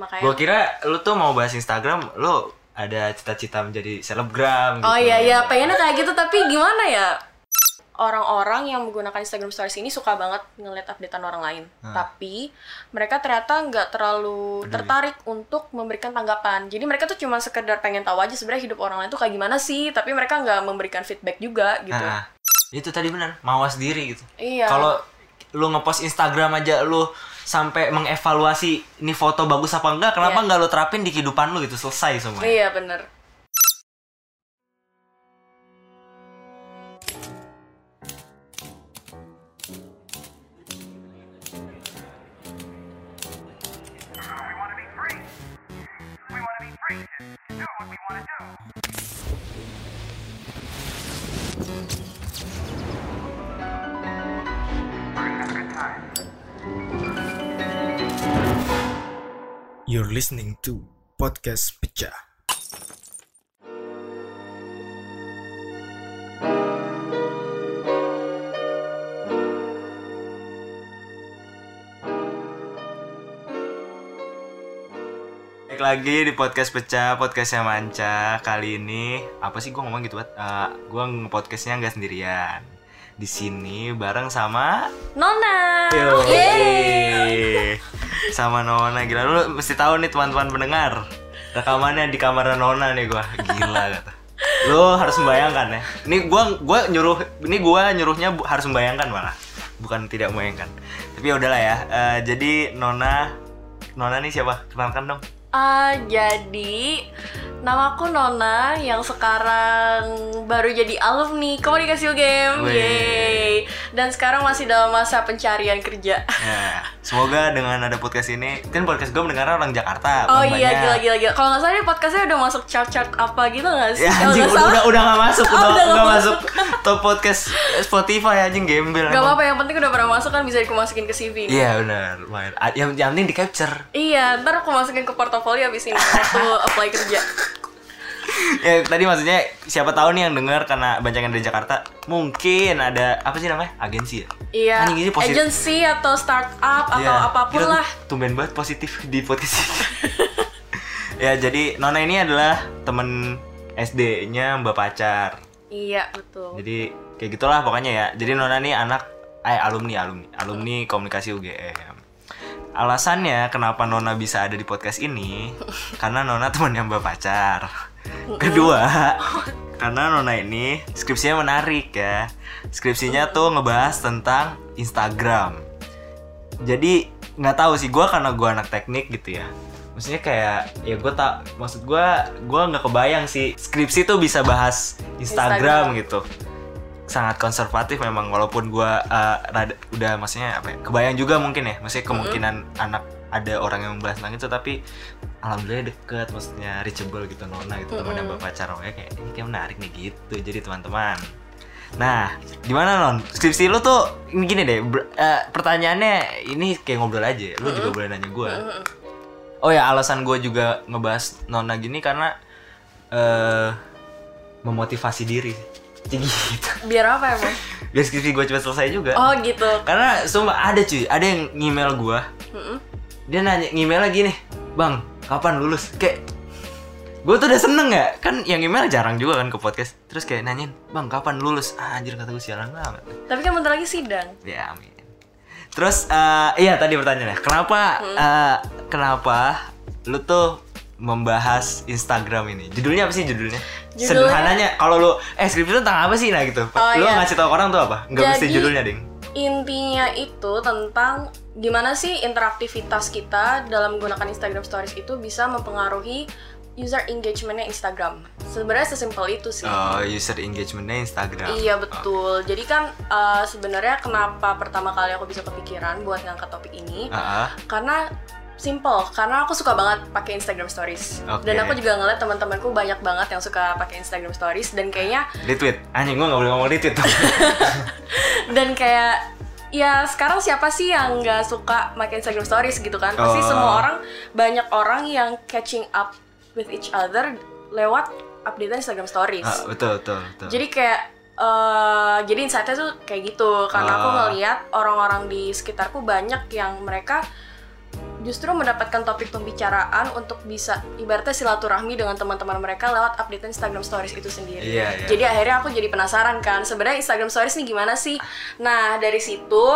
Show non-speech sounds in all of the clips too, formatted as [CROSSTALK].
makanya Gua kira lu tuh mau bahas Instagram, lu ada cita-cita menjadi selebgram oh gitu. iya iya pengennya kayak gitu tapi gimana ya? Orang-orang yang menggunakan Instagram Stories ini suka banget ngeliat updatean orang lain. Tapi mereka ternyata nggak terlalu tertarik untuk memberikan tanggapan. Jadi mereka tuh cuma sekedar pengen tahu aja sebenarnya hidup orang lain tuh kayak gimana sih tapi mereka nggak memberikan feedback juga gitu. Nah, itu tadi benar, mawas diri gitu. iya. Kalau lu ngepost Instagram aja lu sampai mengevaluasi ini foto bagus apa enggak, kenapa Iya. enggak lu terapin di kehidupan lu gitu, selesai semua. iya bener do what we want to do. You're listening to Podcast Pecah. Baik lagi di podcast pecah, podcastnya Manca. Kali ini, apa sih gua ngomong gitu banget Eh, Gua nge-podcastnya nggak sendirian. Di sini bareng sama Nona. Yo, Yeay. [LAUGHS] sama Nona gila. Lu mesti tahu nih teman-teman pendengar. Rekamannya di kamar Nona nih gua. Gila kata. Lu harus membayangkan ya. Ini gua gua nyuruh ini gua nyuruhnya harus membayangkan malah bukan tidak membayangkan. Tapi ya udahlah ya. Eh, jadi Nona Nona nih siapa? Kenalkan dong Ah, jadi namaku Nona yang sekarang baru jadi alumni komunikasi UGM. Wih. Yeay. Dan sekarang masih dalam masa pencarian kerja. ya semoga dengan ada podcast ini kan podcast gue mendengar orang Jakarta Oh iya gila gila gila. Kalau nggak salah ini podcastnya udah masuk chart-chart apa gitu nggak sih? Ya anjing nggak udah, udah udah gak masuk, [LAUGHS] Oh, udah, udah nggak nggak masuk. masuk [LAUGHS] top podcast Spotify anjing gembel. Gak apa-apa yang penting udah pernah masuk kan bisa aku masukin ke CV. Iya benar, lumayan. Ah, Yang, yang penting di capture. Iya, ntar aku masukin ke portofolio abis ini waktu apply kerja. ya [LAUGHS] tadi maksudnya siapa tahu nih yang dengar karena banyak yang dari Jakarta, mungkin ada apa sih namanya agensi ya? Iya, Anjing, ini positif. agency atau startup atau Iya. apa pun Gila, lah. Tumben banget positif di podcast ini. [LAUGHS] ya jadi Nona ini adalah temen SD-nya Mbak Pacar. Iya, betul. Jadi kayak gitulah pokoknya ya. Jadi Nona nih anak eh alumni alumni alumni komunikasi UGM. Alasannya kenapa Nona bisa ada di podcast ini karena Nona teman yang mbak pacar. Kedua, karena Nona ini skripsinya menarik ya. Skripsinya tuh ngebahas tentang Instagram. Jadi nggak tahu sih gue karena gue anak teknik gitu ya. Maksudnya kayak ya gue tak maksud gue gue nggak kebayang sih skripsi tuh bisa bahas Instagram, Instagram. gitu sangat konservatif memang walaupun gua uh, rada, udah maksudnya apa ya kebayang juga mungkin ya maksudnya kemungkinan anak ada orang yang membahas tentang itu tapi alhamdulillah deket maksudnya reachable gitu nona gitu teman yang bapak pacar ya kayak ini kayak menarik nih gitu jadi teman-teman. Nah gimana non skripsi lu tuh ini gini deh ber- eh, pertanyaannya ini kayak ngobrol aja lu juga boleh nanya gua. Oh ya alasan gue juga ngebahas nona gini karena eh memotivasi diri Jadi gitu Biar apa emang? biar skripsi gue cepet selesai juga. Oh gitu. karena sumpah ada cuy. Ada yang email gue Mm-mm. dia nanya email lagi nih bang kapan lulus? Kayak gue tuh udah seneng ya. Kan yang email jarang juga kan ke podcast. Terus kayak nanyain bang kapan lulus? Ah, anjir kata gue sialan banget. Tapi kan bentar lagi sidang. ya amin. Terus eh, iya tadi pertanyaannya kenapa eh, kenapa lu tuh membahas Instagram ini judulnya apa sih judulnya, Judulnya- sederhananya kalau lu eh skripsi tentang apa sih nah gitu Oh, lu iya. ngasih tau orang tuh apa nggak mesti judulnya ding Intinya itu tentang gimana sih interaktivitas kita dalam menggunakan Instagram Stories itu bisa mempengaruhi user engagementnya Instagram. Sebenarnya sesimpel itu sih. Oh, user engagementnya Instagram. Iya betul. Jadi kan eh, sebenarnya kenapa pertama kali aku bisa kepikiran buat ngangkat topik ini? Ah, ah. Karena simple. Karena aku suka banget pakai Instagram Stories. Oke. Dan aku juga ngeliat teman-temanku banyak banget yang suka pakai Instagram Stories dan kayaknya retweet. Anjing gua nggak boleh ngomong retweet [LAUGHS] dan kayak ya sekarang siapa sih yang nggak suka pakai Instagram Stories gitu kan? Pasti Oh. semua orang banyak orang yang catching up with each other lewat updatean Instagram Stories. Ah, betul, betul, betul. Jadi kayak eh jadi insightnya tuh kayak gitu karena aku Ah. ngeliat orang-orang di sekitarku banyak yang mereka justru mendapatkan topik pembicaraan untuk bisa ibaratnya silaturahmi dengan teman-teman mereka lewat update Instagram Stories itu sendiri. Iya, iya. Jadi akhirnya aku jadi penasaran kan, sebenarnya Instagram Stories ini gimana sih? Nah dari situ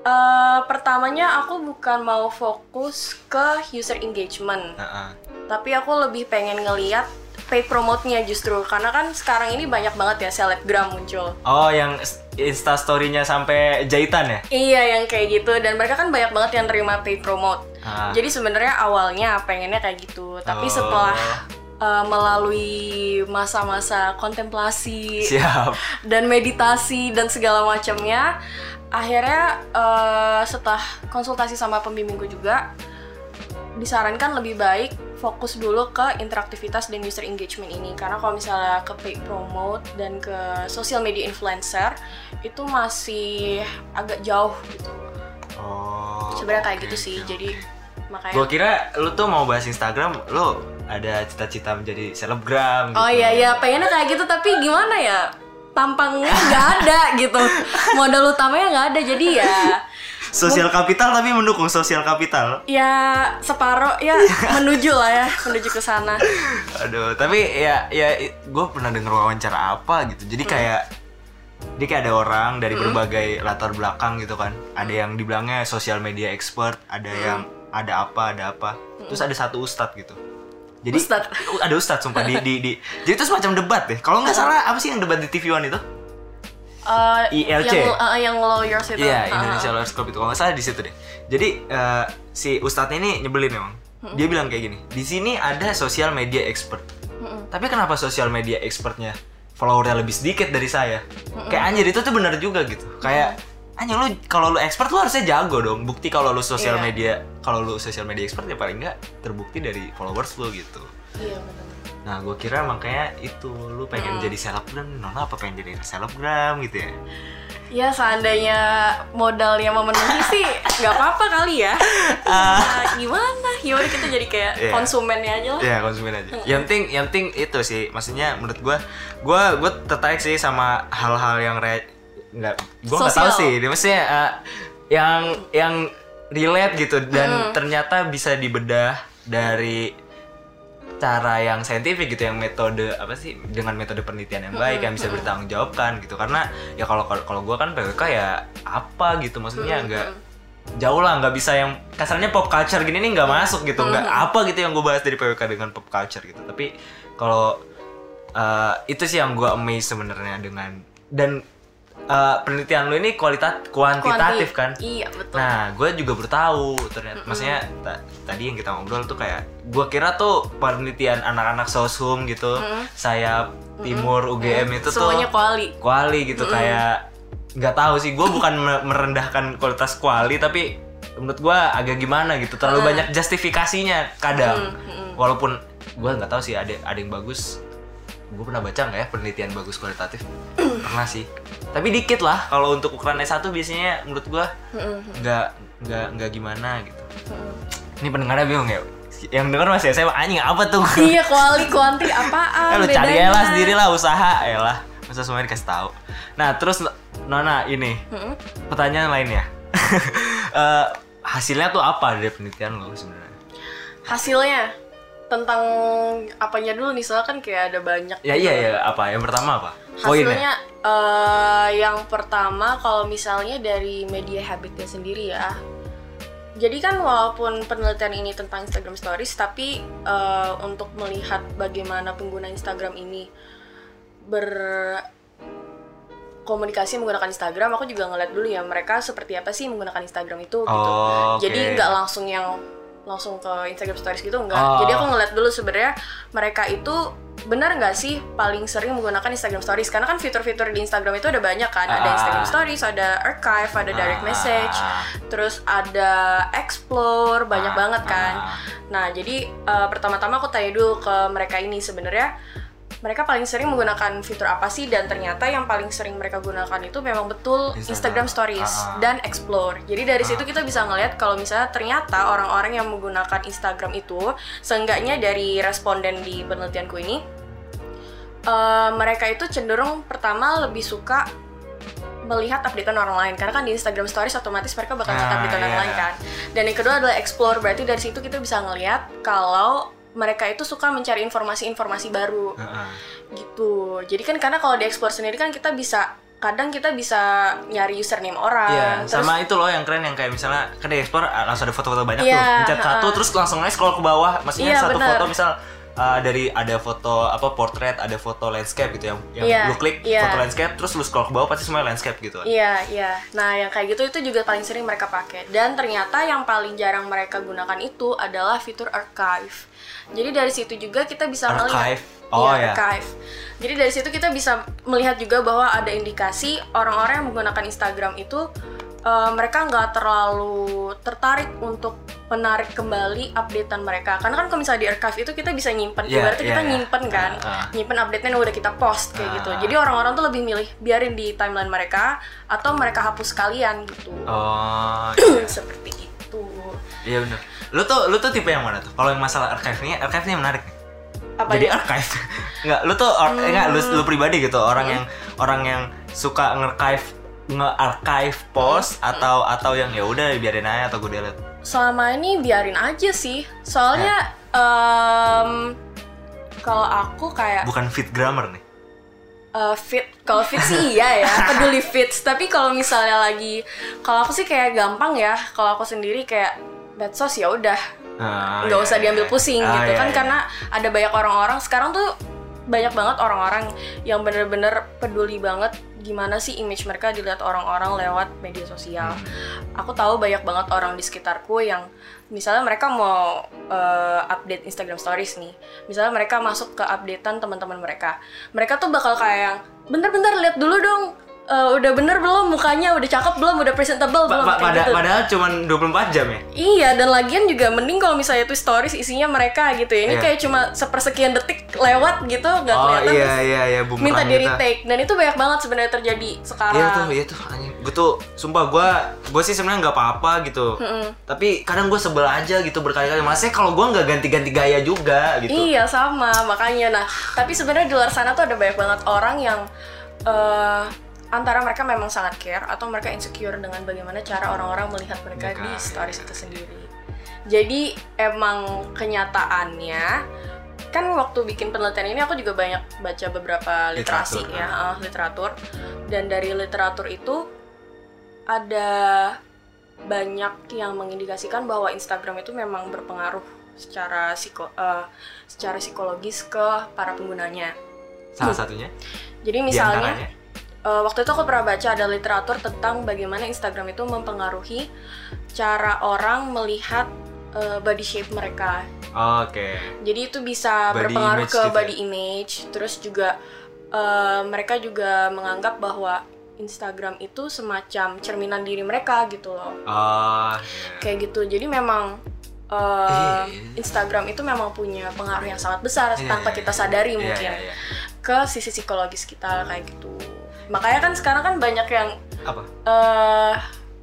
eh, pertamanya aku bukan mau fokus ke user engagement, Heeh. tapi aku lebih pengen ngeliat paid promote-nya justru karena kan sekarang ini banyak banget ya selebgram muncul. Oh, yang Insta story-nya sampai jahitan ya? Iya yang kayak gitu dan mereka kan banyak banget yang terima paid promote. Ah. Jadi sebenarnya awalnya pengennya kayak gitu, tapi Oh. setelah uh, melalui masa-masa kontemplasi Siap. [LAUGHS] dan meditasi dan segala macamnya, akhirnya uh, setelah konsultasi sama pembimbingku juga disarankan lebih baik fokus dulu ke interaktivitas dan user engagement ini. Karena kalau misalnya ke paid promote dan ke social media influencer itu masih agak jauh gitu. Oh. sebenarnya kayak oke, gitu sih. oke, jadi makanya Gua kira lu tuh mau bahas Instagram, lu ada cita-cita menjadi selebgram oh gitu. iya iya pengennya kayak gitu. Tapi gimana ya? Tampangnya nggak ada gitu. [LAUGHS] Modal utamanya nggak ada. Jadi ya Sosial kapital tapi mendukung sosial kapital. ya separoh ya menuju lah ya menuju ke sana Aduh, tapi ya ya gue pernah denger wawancara apa gitu. Jadi kayak dia kayak ada orang dari berbagai latar belakang gitu kan. Ada yang dibilangnya sosial media expert, ada yang ada apa, ada apa. Terus ada satu ustadz gitu. Jadi Ustadz. ada ustadz sumpah di, di, di jadi itu semacam debat deh. Kalau nggak salah apa sih yang debat di TV One itu? Eh, ILC. yang, eh, yang lawyers itu Iya, Ah, Indonesia Lawyers Club itu kalau nggak salah di situ deh. Jadi eh, si ustadznya ini nyebelin emang. Dia bilang kayak gini, di sini ada sosial media expert. Tapi kenapa sosial media expertnya followernya lebih sedikit dari saya? Kayak anjir itu tuh bener juga gitu. Kayak anjir lu kalau lu expert lu harusnya jago dong. Bukti kalau lu sosial Iya. media kalau lu sosial media expert ya paling nggak terbukti dari followers lu gitu. iya benar Nah, gue kira makanya itu lu pengen jadi selebgram, Nona apa pengen jadi selebgram gitu ya? Ya seandainya modalnya memenuhi sih nggak apa-apa kali ya. Nah, [LAUGHS] gimana? Gimana kita jadi kayak Iya. konsumennya aja lah. Iya konsumen aja. Yang penting, yang penting itu sih. Maksudnya menurut gue, gue gue tertarik sih sama hal-hal yang re nggak, gue nggak tahu sih. Dia maksudnya eh, yang yang relate gitu dan ternyata bisa dibedah dari cara yang saintifik gitu yang metode apa sih dengan metode penelitian yang baik yang bisa bertanggung jawabkan gitu. Karena ya kalau kalau gue kan PWK ya apa gitu maksudnya nggak jauh lah nggak bisa yang kasarnya pop culture gini nih nggak masuk gitu nggak apa gitu yang gue bahas dari PWK dengan pop culture gitu. Tapi kalau eh, itu sih yang gue amazed sebenarnya dengan dan eh, penelitian lu ini kualitas kuantitatif Kuanti. kan Iya betul. Nah, gue juga baru tahu ternyata. Maksudnya ta- tadi yang kita ngobrol tuh kayak, gue kira tuh penelitian anak-anak sosum gitu, saya timur UGM itu Semuanya tuh kuali. kuali gitu kayak nggak tahu sih. Gue bukan me- merendahkan kualitas kuali, tapi menurut gue agak gimana gitu. Terlalu banyak justifikasinya kadang. Walaupun gue nggak tahu sih ada ada yang bagus. Gue pernah baca nggak ya penelitian bagus kualitatif? [CLEARS THROAT] pernah sih. Tapi dikit lah. Kalau untuk ukuran S1 biasanya menurut gue nggak nggak nggak gimana gitu. Ini pendengarnya bingung ya. Yang denger masih saya anjing apa tuh? [LAUGHS] Iya kuali kuanti apaan? Eh, lu cari aja lah sendiri lah usaha ya lah. Masa semuanya dikasih tahu. Nah terus Nona ini Mm-mm. pertanyaan lainnya. [LAUGHS] Eh, hasilnya tuh apa dari penelitian lo sebenarnya? Hasilnya tentang apanya dulu nih soalnya kan kayak ada banyak. Ya gitu. iya ya apa? Yang pertama apa? Poinnya. Hasilnya eh, yang pertama kalau misalnya dari media habitnya sendiri ya. Jadi kan walaupun penelitian ini tentang Instagram Stories, tapi eh, untuk melihat bagaimana pengguna Instagram ini berkomunikasi menggunakan Instagram, aku juga ngeliat dulu ya mereka seperti apa sih menggunakan Instagram itu gitu. Oh, oke. Jadi nggak langsung yang langsung ke Instagram Stories gitu enggak. Oh. Jadi aku ngeliat dulu sebenarnya mereka itu benar nggak sih paling sering menggunakan Instagram Stories karena kan fitur-fitur di Instagram itu ada banyak kan ada Ah. Instagram Stories ada archive ada direct Ah. message terus ada explore banyak banget kan ah. nah jadi eh, pertama-tama aku tanya dulu ke mereka ini sebenarnya mereka paling sering menggunakan fitur apa sih dan ternyata yang paling sering mereka gunakan itu memang betul Instagram, Instagram. Stories Ah, ah. dan Explore. Jadi dari situ kita bisa ngeliat kalau misalnya ternyata orang-orang yang menggunakan Instagram itu, seenggaknya dari responden di penelitianku ini, eh, mereka itu cenderung pertama lebih suka melihat updatean orang lain karena kan di Instagram Stories otomatis mereka bakal ngeliat Ah, updatean orang iya. lain kan dan yang kedua adalah explore berarti dari situ kita bisa ngelihat kalau mereka itu suka mencari informasi-informasi baru Heeh. gitu jadi kan karena kalau di explore sendiri kan kita bisa kadang kita bisa nyari username orang Iya, terus sama itu loh yang keren yang kayak misalnya kan di explore ah, langsung ada foto-foto banyak Iya, tuh. Pencet satu heeh. terus langsung aja scroll ke bawah. Maksudnya Iya, satu bener. foto misal ah, dari ada foto apa portrait, ada foto landscape gitu yang yang Iya, lu klik iya. foto landscape terus lu scroll ke bawah pasti semuanya landscape gitu. Iya, iya. Nah, yang kayak gitu itu juga paling sering mereka pakai. Dan ternyata yang paling jarang mereka gunakan itu adalah fitur archive. Jadi dari situ juga kita bisa melihat Archive? Oh, Iya, ya. archive. Jadi dari situ kita bisa melihat juga bahwa ada indikasi orang-orang yang menggunakan Instagram itu eh, mereka nggak terlalu tertarik untuk menarik kembali updatean mereka. Karena kan kalau misalnya di archive itu kita bisa nyimpen, Iya, ibaratnya iya, kita iya. nyimpen kan, Ah, ah. nyimpen update-nya yang udah kita post kayak Ah. gitu. Jadi orang-orang tuh lebih milih biarin di timeline mereka atau mereka hapus sekalian gitu. Oh, [CLEARS THROAT] iya. Seperti itu. Iya bener. Lu tuh lu tuh tipe yang mana tuh? Kalau yang masalah archive nya archive nya menarik nih. Apa Jadi ya? archive. [LAUGHS] Enggak, lu tuh or, Hmm. enggak lu, lu pribadi gitu, orang yang orang yang suka nge-archive nge-archive post Hmm. atau atau yang ya udah biarin aja atau gue delete. Selama ini biarin aja sih. Soalnya em, kalau aku kayak Bukan fit grammar nih. eh, fit kalau fit sih iya ya [LAUGHS] peduli fits tapi kalau misalnya lagi kalau aku sih kayak gampang ya kalau aku sendiri kayak medsos ya udah Ah, nggak iya, usah iya, diambil iya. pusing Ah, gitu iya, kan iya. karena ada banyak orang-orang sekarang tuh banyak banget orang-orang yang bener-bener peduli banget gimana sih image mereka dilihat orang-orang lewat media sosial. Hmm. Aku tahu banyak banget orang di sekitarku yang misalnya mereka mau eh, update Instagram Stories nih, misalnya mereka masuk ke updatean teman-teman mereka, mereka tuh bakal kayak yang bentar-bentar lihat dulu dong. Eh, udah bener belum mukanya udah cakep belum udah presentable belum pa- pada, gitu. padahal cuman 24 jam ya. Iya, dan lagian juga mending kalau misalnya itu stories isinya mereka gitu ya. Ini Iya. kayak cuma sepersekian detik lewat gitu, nggak Oh kelihatan. iya iya iya minta di gitu. retake. Dan itu banyak banget sebenarnya terjadi sekarang. Iya tuh, iya tuh. anjing. Gue tuh, sumpah gue, gue sih sebenarnya nggak apa-apa gitu. Tapi kadang gue sebel aja gitu berkali-kali. Masanya kalau gue nggak ganti-ganti gaya juga gitu. Iya sama, makanya nah. Tapi sebenarnya di luar sana tuh ada banyak banget orang yang eh, antara mereka memang sangat care atau mereka insecure dengan bagaimana cara orang-orang melihat mereka Mereka, di stories iya. itu sendiri. Jadi emang kenyataannya kan waktu bikin penelitian ini aku juga banyak baca beberapa literasi Literatur, ya, ah, literatur. Dan dari literatur itu ada banyak yang mengindikasikan bahwa Instagram itu memang berpengaruh secara psiko, eh, secara psikologis ke para penggunanya. Salah satunya. Jadi Di misalnya eh, waktu itu aku pernah baca ada literatur tentang bagaimana Instagram itu mempengaruhi cara orang melihat eh, body shape mereka. Oke. Jadi itu bisa Body berpengaruh ke gitu ya? body image. Terus juga eh, mereka juga menganggap bahwa Instagram itu semacam cerminan diri mereka gitu loh. Oh, iya. Kayak gitu. Jadi memang iya. Instagram itu memang punya pengaruh yang sangat besar Iya, tanpa iya, kita sadari Iya, mungkin iya. ke sisi psikologis kita kayak gitu. Makanya kan sekarang kan banyak yang Apa? eh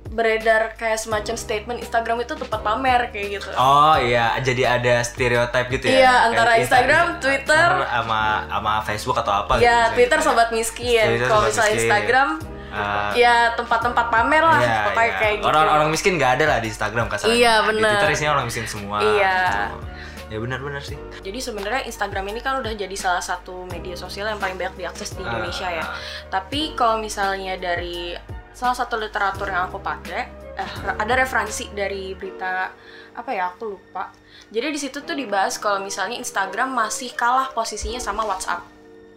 beredar kayak semacam statement Instagram itu tempat pamer kayak gitu. Oh iya, jadi ada stereotip gitu ya. Iya, Kayak antara Insta- Instagram, Twitter. sama sama Facebook atau apa ya, gitu, Twitter sobat miskin. Kalau misalnya miskin. Instagram Eh, ya tempat-tempat pamer lah, iya, pokoknya iya. kayak gitu. Orang-orang miskin nggak ada lah di Instagram kasarnya. Iya, Di bener. Twitter isinya orang miskin semua. Iya. gitu. Ya benar-benar sih. Jadi sebenarnya Instagram ini kan udah jadi salah satu media sosial yang paling banyak diakses di Indonesia ya. Ah. Tapi kalau misalnya dari salah satu literatur yang aku pakai, eh, ada referensi dari berita apa ya aku lupa. Jadi di situ tuh dibahas kalau misalnya Instagram masih kalah posisinya sama WhatsApp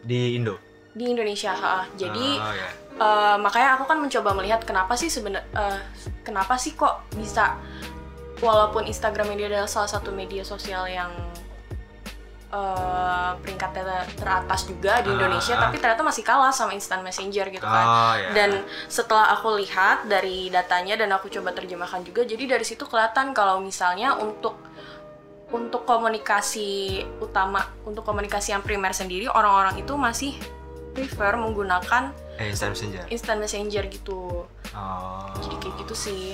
Di Indo. di Indonesia. ha. Jadi Oh, iya. eh, makanya aku kan mencoba melihat kenapa sih sebenarnya kenapa sih kok bisa walaupun Instagram ini adalah salah satu media sosial yang eh, peringkatnya ter- teratas juga di Ah, Indonesia, ah. tapi ternyata masih kalah sama Instant Messenger gitu kan. Oh, iya. Dan setelah aku lihat dari datanya dan aku coba terjemahkan juga, jadi dari situ kelihatan kalau misalnya untuk untuk komunikasi utama, untuk komunikasi yang primer sendiri, orang-orang itu masih prefer menggunakan eh, Instant Messenger. instant messenger gitu Oh. jadi kayak gitu sih.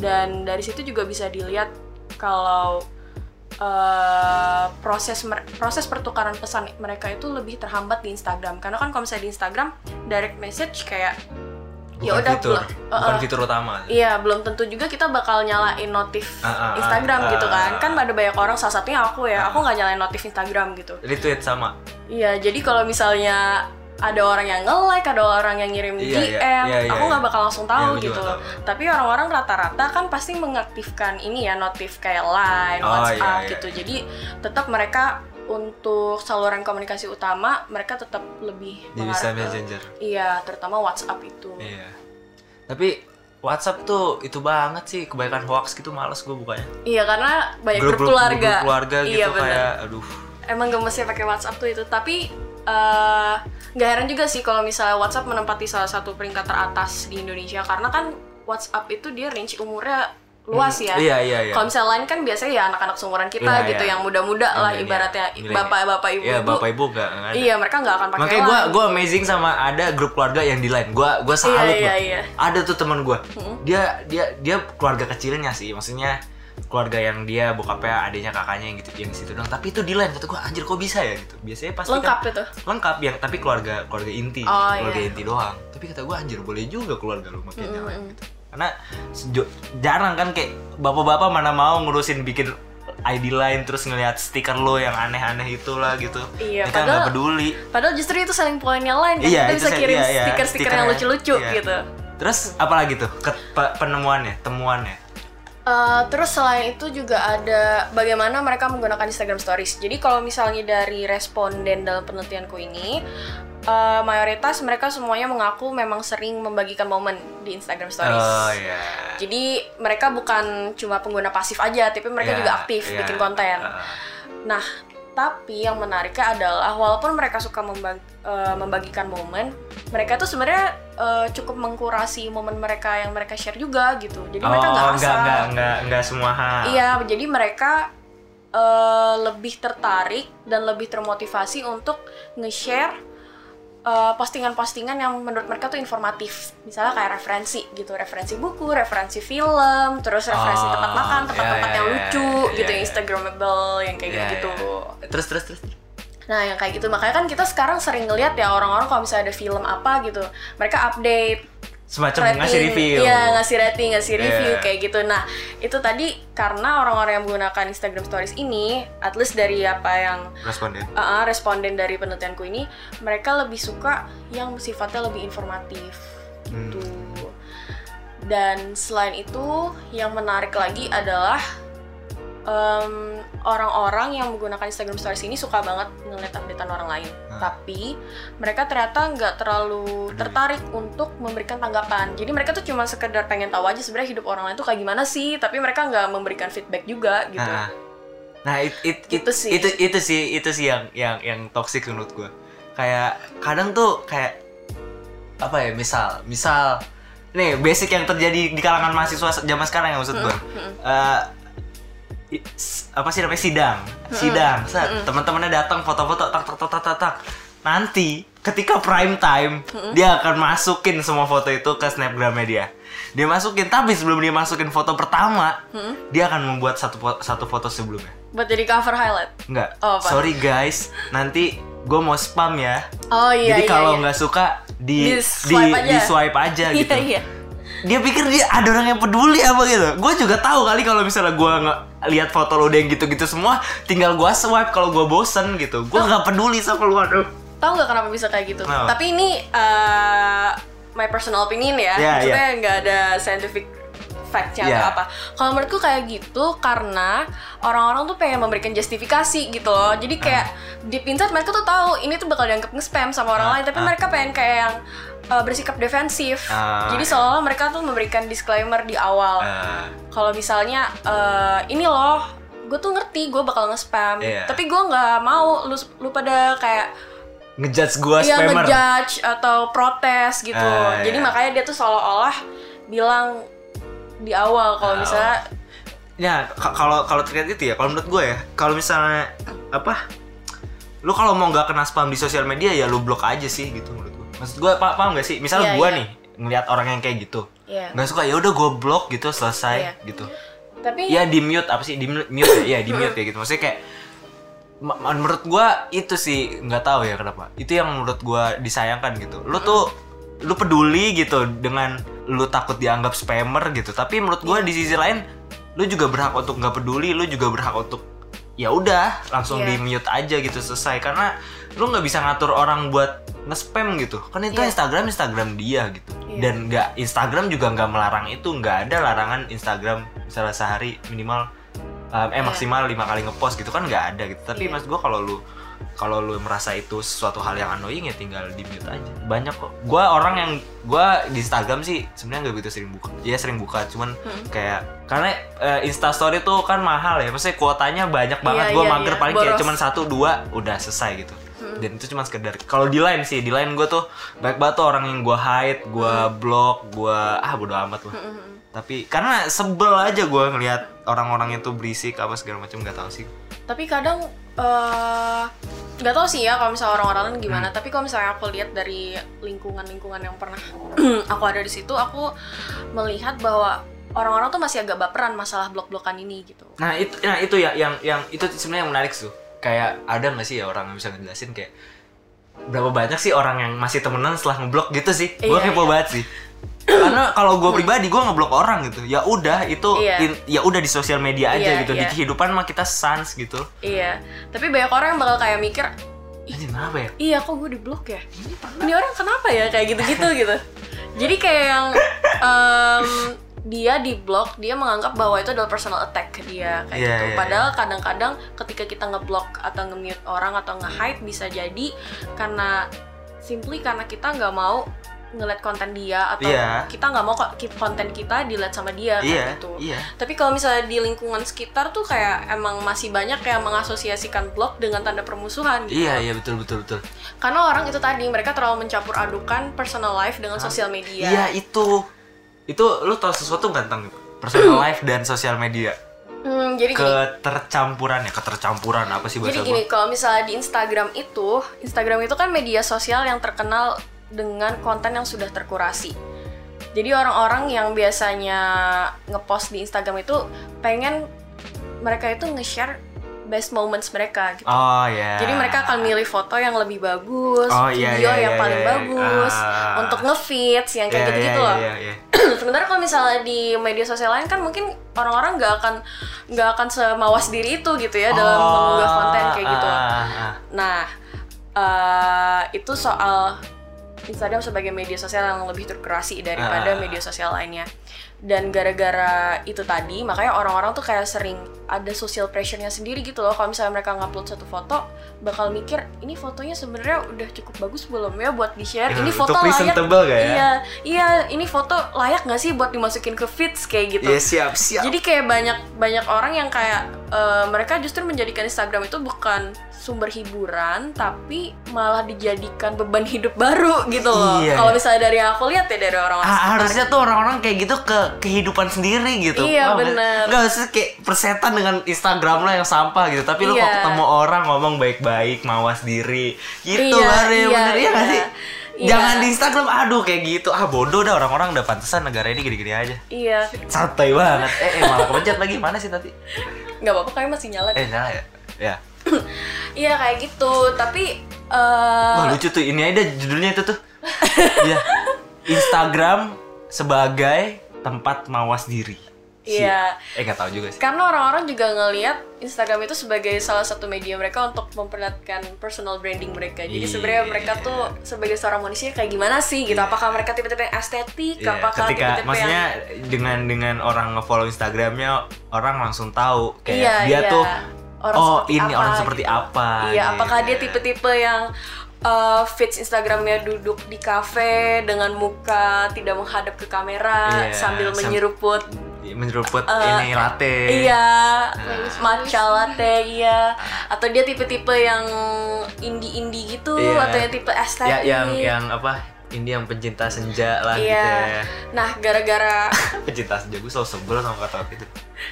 Dan dari situ juga bisa dilihat kalau eh, proses proses pertukaran pesan mereka itu lebih terhambat di Instagram. Karena kan kalau misalnya di Instagram direct message kayak ya udah fitur. belum- bukan fitur utama. Iya, belum tentu juga kita bakal nyalain notif ah, ah, Instagram ah, gitu kan. Kan ada banyak orang, salah satunya aku ya, aku nggak nyalain notif Instagram gitu. retweet sama? Iya, jadi kalau misalnya ada orang yang nge-like, ada orang yang ngirim Iya, DM, iya, iya, iya, aku nggak iya. bakal langsung tahu Iya, juga gitu. tahu. Tapi orang-orang rata-rata kan pasti mengaktifkan ini ya notif kayak Line, Oh, WhatsApp iya, iya. gitu. Jadi tetap mereka untuk saluran komunikasi utama mereka tetap lebih di mengarah bisa messenger Iya, terutama WhatsApp itu. iya tapi WhatsApp tuh itu banget sih kebanyakan hoax gitu males gue bukanya Iya, karena banyak grup, grup keluarga. grup keluarga gitu iya, bener. kayak aduh emang gemesnya pakai WhatsApp tuh itu tapi eh, nggak heran juga sih kalau misalnya WhatsApp menempati salah satu peringkat teratas di Indonesia karena kan WhatsApp itu dia range umurnya luas ya. iya iya iya Kalau misalnya lain kan biasanya ya anak-anak seumuran kita Iya, gitu iya. yang muda-muda lah Milenial. ibaratnya bapak-bapak Iya, ibu-ibu. bapak ibu gak, nggak ada. Iya, mereka nggak akan pakai Makanya gue gue amazing sama ada grup keluarga yang di line. Gue gue salut Iya, iya, loh. iya. Ada tuh teman gue. Dia dia dia keluarga kecilnya sih. Maksudnya keluarga yang dia bokapnya adiknya kakaknya yang gitu yang di situ dong tapi itu di line kata gue anjir kok bisa ya gitu biasanya pasti lengkap kan, itu. lengkap yang tapi keluarga keluarga inti Oh, keluarga iya. inti doang tapi kata gue anjir boleh juga keluarga lu makanya line gitu karena jarang kan kayak bapak-bapak mana mau ngurusin bikin ID line terus ngelihat stiker lo yang aneh-aneh itulah gitu Iya, mereka padahal- peduli Padahal justru itu selling pointnya lain kan Iya, kita bisa kirim iya, iya. stiker-stiker yang lucu-lucu iya. gitu. Terus apalagi tuh ke, pe- penemuannya, temuannya? Eh, terus selain itu juga ada bagaimana mereka menggunakan Instagram Stories. Jadi kalau misalnya dari responden dalam penelitianku ini, eh, mayoritas mereka semuanya mengaku memang sering membagikan momen di Instagram Stories. Oh iya. Jadi mereka bukan cuma pengguna pasif aja, tapi mereka Iya, juga aktif iya. bikin konten. Uh, Nah, tapi yang menariknya adalah walaupun mereka suka membag- eh, membagikan momen, mereka tuh sebenarnya eh, cukup mengkurasi momen mereka yang mereka share juga gitu. Jadi mereka oh, nggak enggak, asal. enggak, enggak, enggak semua hal. Iya, jadi mereka eh, lebih tertarik dan lebih termotivasi untuk nge-share eh, postingan-postingan yang menurut mereka tuh informatif. Misalnya kayak referensi gitu, referensi buku, referensi film, terus referensi Oh, tempat makan, tempat-tempat iya, yang iya, lucu iya, gitu, iya. yang instagramable, yang kayak Iya, gitu. iya. Terus, terus, terus. Nah, yang kayak gitu. Makanya kan kita sekarang sering ngeliat ya orang-orang kalau misalnya ada film apa gitu, mereka update Semacam rating, ngasih review. Iya, ngasih rating, ngasih review Iya. kayak gitu. Nah, itu tadi karena orang-orang yang menggunakan Instagram Stories ini, at least dari apa yang Responden. uh, uh, responden dari penelitianku ini, mereka lebih suka yang sifatnya lebih informatif gitu. Dan selain itu, yang menarik lagi adalah em, orang-orang yang menggunakan Instagram Stories ini suka banget ngeliat updatean orang lain. Hmm. Tapi mereka ternyata nggak terlalu tertarik untuk memberikan tanggapan. Jadi mereka tuh cuma sekedar pengen tahu aja sebenarnya hidup orang lain tuh kayak gimana sih. Tapi mereka nggak memberikan feedback juga gitu. Nah, nah it, it, it- Gitu sih. itu itu sih itu sih yang yang yang toxic menurut gue. Kayak kadang tuh kayak apa ya misal misal nih basic yang terjadi di kalangan mahasiswa zaman sekarang ya maksud gue. Eh, i- s- apa sih namanya sidang sidang set teman-temannya datang foto-foto tak tak tak tak tak nanti ketika prime time dia akan masukin semua foto itu ke snapgramnya dia dia masukin tapi sebelum dia masukin foto pertama dia akan membuat satu satu foto sebelumnya Buat jadi cover highlight. Enggak. Oh, apa? Sorry guys, nanti gue mau spam ya. Oh iya Jadi iya. kalau iya. nggak suka di Di swipe aja. di swipe aja [LAUGHS] Iya, gitu. iya. Dia pikir dia ada orang yang peduli apa gitu. Gue juga tahu kali kalau misalnya gue nggak lihat foto lo yang gitu-gitu semua, tinggal gue swipe kalau gue bosen gitu. Gue nggak peduli sama lu aduh. Tahu nggak kenapa bisa kayak gitu? Kenapa? Tapi ini uh, my personal opinion ya. Iya, Maksudnya nggak ada scientific fact-nya Iya. atau apa. Kalau menurutku kayak gitu karena orang-orang tuh pengen memberikan justifikasi gitu loh. Jadi kayak deep inside mereka tuh tahu ini tuh bakal dianggap nge-spam sama orang Ah, lain, tapi ah. mereka pengen kayak yang uh, bersikap defensif. Ah, Jadi iya. seolah mereka tuh memberikan disclaimer di awal. Eh, Kalau misalnya eh, ini loh, gue tuh ngerti gue bakal nge-spam, Iya. tapi gue nggak mau lu lu pada kayak ngejudge gue Iya spammer. ngejudge atau protes gitu. Ah, Jadi iya. makanya dia tuh seolah-olah bilang di awal kalau misalnya Ya, ka- kalau kalau terkait itu ya, kalau menurut gue ya, kalau misalnya apa, lu kalau mau nggak kena spam di sosial media ya lu blok aja sih gitu menurut gue. Maksud gue pa- paham gak sih? Misalnya Iya, gue iya. nih ngelihat orang yang kayak gitu, ya. nggak suka ya udah gue blok gitu selesai Iya. gitu. Tapi Ya di mute apa sih di mute ya, ya di mute ya gitu. Maksudnya kayak menurut gue itu sih nggak tahu ya kenapa. Itu yang menurut gue disayangkan gitu. Lu tuh lu peduli gitu dengan lu takut dianggap spammer gitu tapi menurut gue di sisi lain lu juga berhak untuk nggak peduli lu juga berhak untuk ya udah langsung Iya. di mute aja gitu selesai karena lu nggak bisa ngatur orang buat nge-spam gitu kan itu Iya. Instagram Instagram dia gitu Iya. dan nggak Instagram juga nggak melarang itu nggak ada larangan Instagram misalnya sehari minimal um, eh Iya. maksimal lima kali ngepost gitu kan nggak ada gitu tapi Iya. mas gue kalau lu kalau lu merasa itu sesuatu hal yang annoying ya tinggal di mute aja banyak kok gue orang yang gue di Instagram sih sebenarnya nggak begitu sering buka ya sering buka cuman Hmm. kayak karena eh, Instastory tuh kan mahal ya maksudnya kuotanya banyak banget Iya, gue iya, mager iya. paling kayak Boros. cuman satu dua udah selesai gitu Hmm. dan itu cuma sekedar kalau di line sih di line gue tuh banyak banget tuh orang yang gue hide gue Hmm. block gue ah bodo amat lah tapi karena sebel aja gue ngelihat orang-orang itu berisik apa segala macam nggak tahu sih tapi kadang eh, nggak tahu sih ya kalau misalnya orang-orang lain gimana Hmm. tapi kalau misalnya aku lihat dari lingkungan-lingkungan yang pernah [CLEARS THROAT] aku ada di situ aku melihat bahwa orang-orang tuh masih agak baperan masalah blok-blokan ini gitu Nah itu, nah itu ya yang yang itu sebenarnya yang menarik tuh. Kayak ada nggak sih ya orang yang bisa ngejelasin kayak berapa banyak sih orang yang masih temenan setelah ngeblok gitu sih? Gue Iya, kepo iya. banget sih. [LAUGHS] Karena kalau gue pribadi gue ngeblok orang gitu. Ya udah itu Iya. in- ya udah di sosial media aja Iya, gitu. Di iya. kehidupan mah kita sans gitu. iya tapi banyak orang yang bakal kayak mikir Ini kenapa ya? iya kok gue di blok ya ini orang kenapa ya kayak gitu-gitu gitu jadi kayak yang em, dia di blok dia menganggap bahwa itu adalah personal attack ke dia kayak Iya, gitu iya, padahal kadang-kadang ketika kita ngeblok atau nge-mute orang atau nge-hide bisa jadi karena simply karena kita nggak mau ngeliat konten dia atau Iya. kita nggak mau kok konten kita dilihat sama dia Iya, kayak gitu iya. tapi kalau misalnya di lingkungan sekitar tuh kayak emang masih banyak yang mengasosiasikan blog dengan tanda permusuhan gitu Iya, iya betul betul betul. karena orang itu tadi mereka terlalu mencampur adukan personal life dengan sosial media. Iya, itu. Itu lu tahu sesuatu nggak tentang personal [CLEARS THROAT] life dan sosial media? Hmm, jadi Ketercampuran ya, ketercampuran apa sih bahasa jadi gini kalau misalnya di Instagram itu, Instagram itu kan media sosial yang terkenal dengan konten yang sudah terkurasi. Jadi orang-orang yang biasanya ngepost di Instagram itu pengen mereka itu nge-share best moments mereka gitu. Oh ya. Jadi mereka akan milih foto yang lebih bagus, Oh, iya, video iya, yang iya, paling iya. bagus Ah. untuk nge-feeds yang kayak Iya, gitu-gitu iya, loh. iya, iya. [CLEARS THROAT] Sementara kalau misalnya di media sosial lain kan mungkin orang-orang nggak akan nggak akan semawas diri itu gitu ya dalam Oh, mengunggah konten kayak gitu. ah. Nah, eh, itu soal Instagram sebagai media sosial yang lebih terkurasi daripada Ah. media sosial lainnya. Dan gara-gara itu tadi, makanya orang-orang tuh kayak sering ada social pressure-nya sendiri gitu loh. Kalau misalnya mereka ngupload satu foto, bakal mikir ini fotonya sebenarnya udah cukup bagus belum ya buat di-share. Ya, Ini untuk foto layak. ya? Iya, iya, ini foto layak nggak sih buat dimasukin ke feeds kayak gitu. Iya siap siap. Jadi kayak banyak banyak orang yang kayak eh, mereka justru menjadikan Instagram itu bukan sumber hiburan tapi malah dijadikan beban hidup baru gitu loh. Iya, Kalau iya. misalnya dari aku lihat ya dari orang-orang Ah, harusnya tuh orang-orang kayak gitu ke kehidupan sendiri gitu. Iya, Paham nggak? bener. Nggak usah kayak persetan dengan Instagram lo yang sampah gitu. Tapi lo Iya. kok ketemu orang ngomong baik-baik, mawas diri, gitu Iya, baru yang iya, bener ya nggak iya. sih? Iya. Jangan di Instagram, aduh kayak gitu. Ah bodoh dah orang-orang udah pantesan negara ini gini-gini aja. Iya, Santai banget. Eh, eh malah kepencet lagi mana sih tadi? nggak apa-apa kayaknya masih nyala. Eh, salah ya? Ya. [CLEARS THROAT] Iya kayak gitu, tapi eh, Wah lucu tuh, ini aja judulnya itu tuh. Iya. Instagram sebagai tempat mawas diri. Iya. Eh nggak tahu juga sih. karena orang-orang juga ngelihat Instagram itu sebagai salah satu media mereka untuk memperlihatkan personal branding mereka. Jadi Iya. sebenarnya mereka tuh sebagai seorang manusia kayak gimana sih gitu? Apakah mereka tipe-tipe yang estetik? Iya, Apakah ketika tipe-tipe maksudnya yang dengan dengan orang nge-follow Instagramnya orang langsung tahu kayak Iya, dia iya. tuh Orang oh ini apa, orang seperti gitu. apa. Iya, gitu. apakah dia tipe-tipe yang uh, feeds Instagramnya duduk di kafe dengan muka tidak menghadap ke kamera Iya, sambil sam- menyeruput menyeruput Eh, ini latte. Iya, matcha latte iya. Atau dia tipe-tipe yang indie-indie gitu Iya. atau yang tipe Ya estetik. yang yang apa? Ini yang pencinta senja lah Iya. gitu ya. Nah, gara-gara [LAUGHS] Pencinta senja gue selalu sebel sama kata itu.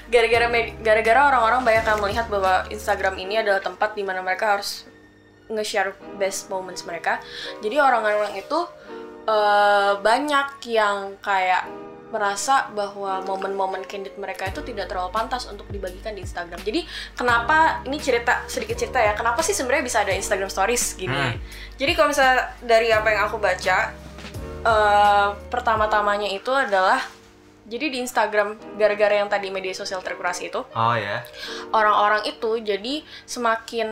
gara-gara gara-gara orang-orang banyak yang melihat bahwa Instagram ini adalah tempat di mana mereka harus nge-share best moments mereka. Jadi orang-orang itu eh, banyak yang kayak merasa bahwa momen-momen candid mereka itu tidak terlalu pantas untuk dibagikan di Instagram. Jadi kenapa ini cerita sedikit cerita ya, kenapa sih sebenarnya bisa ada Instagram Stories gini? Hmm. Jadi kalau misalnya dari apa yang aku baca, eh, pertama-tamanya itu adalah jadi di Instagram gara-gara yang tadi media sosial terkurasi itu Oh ya. orang-orang itu jadi semakin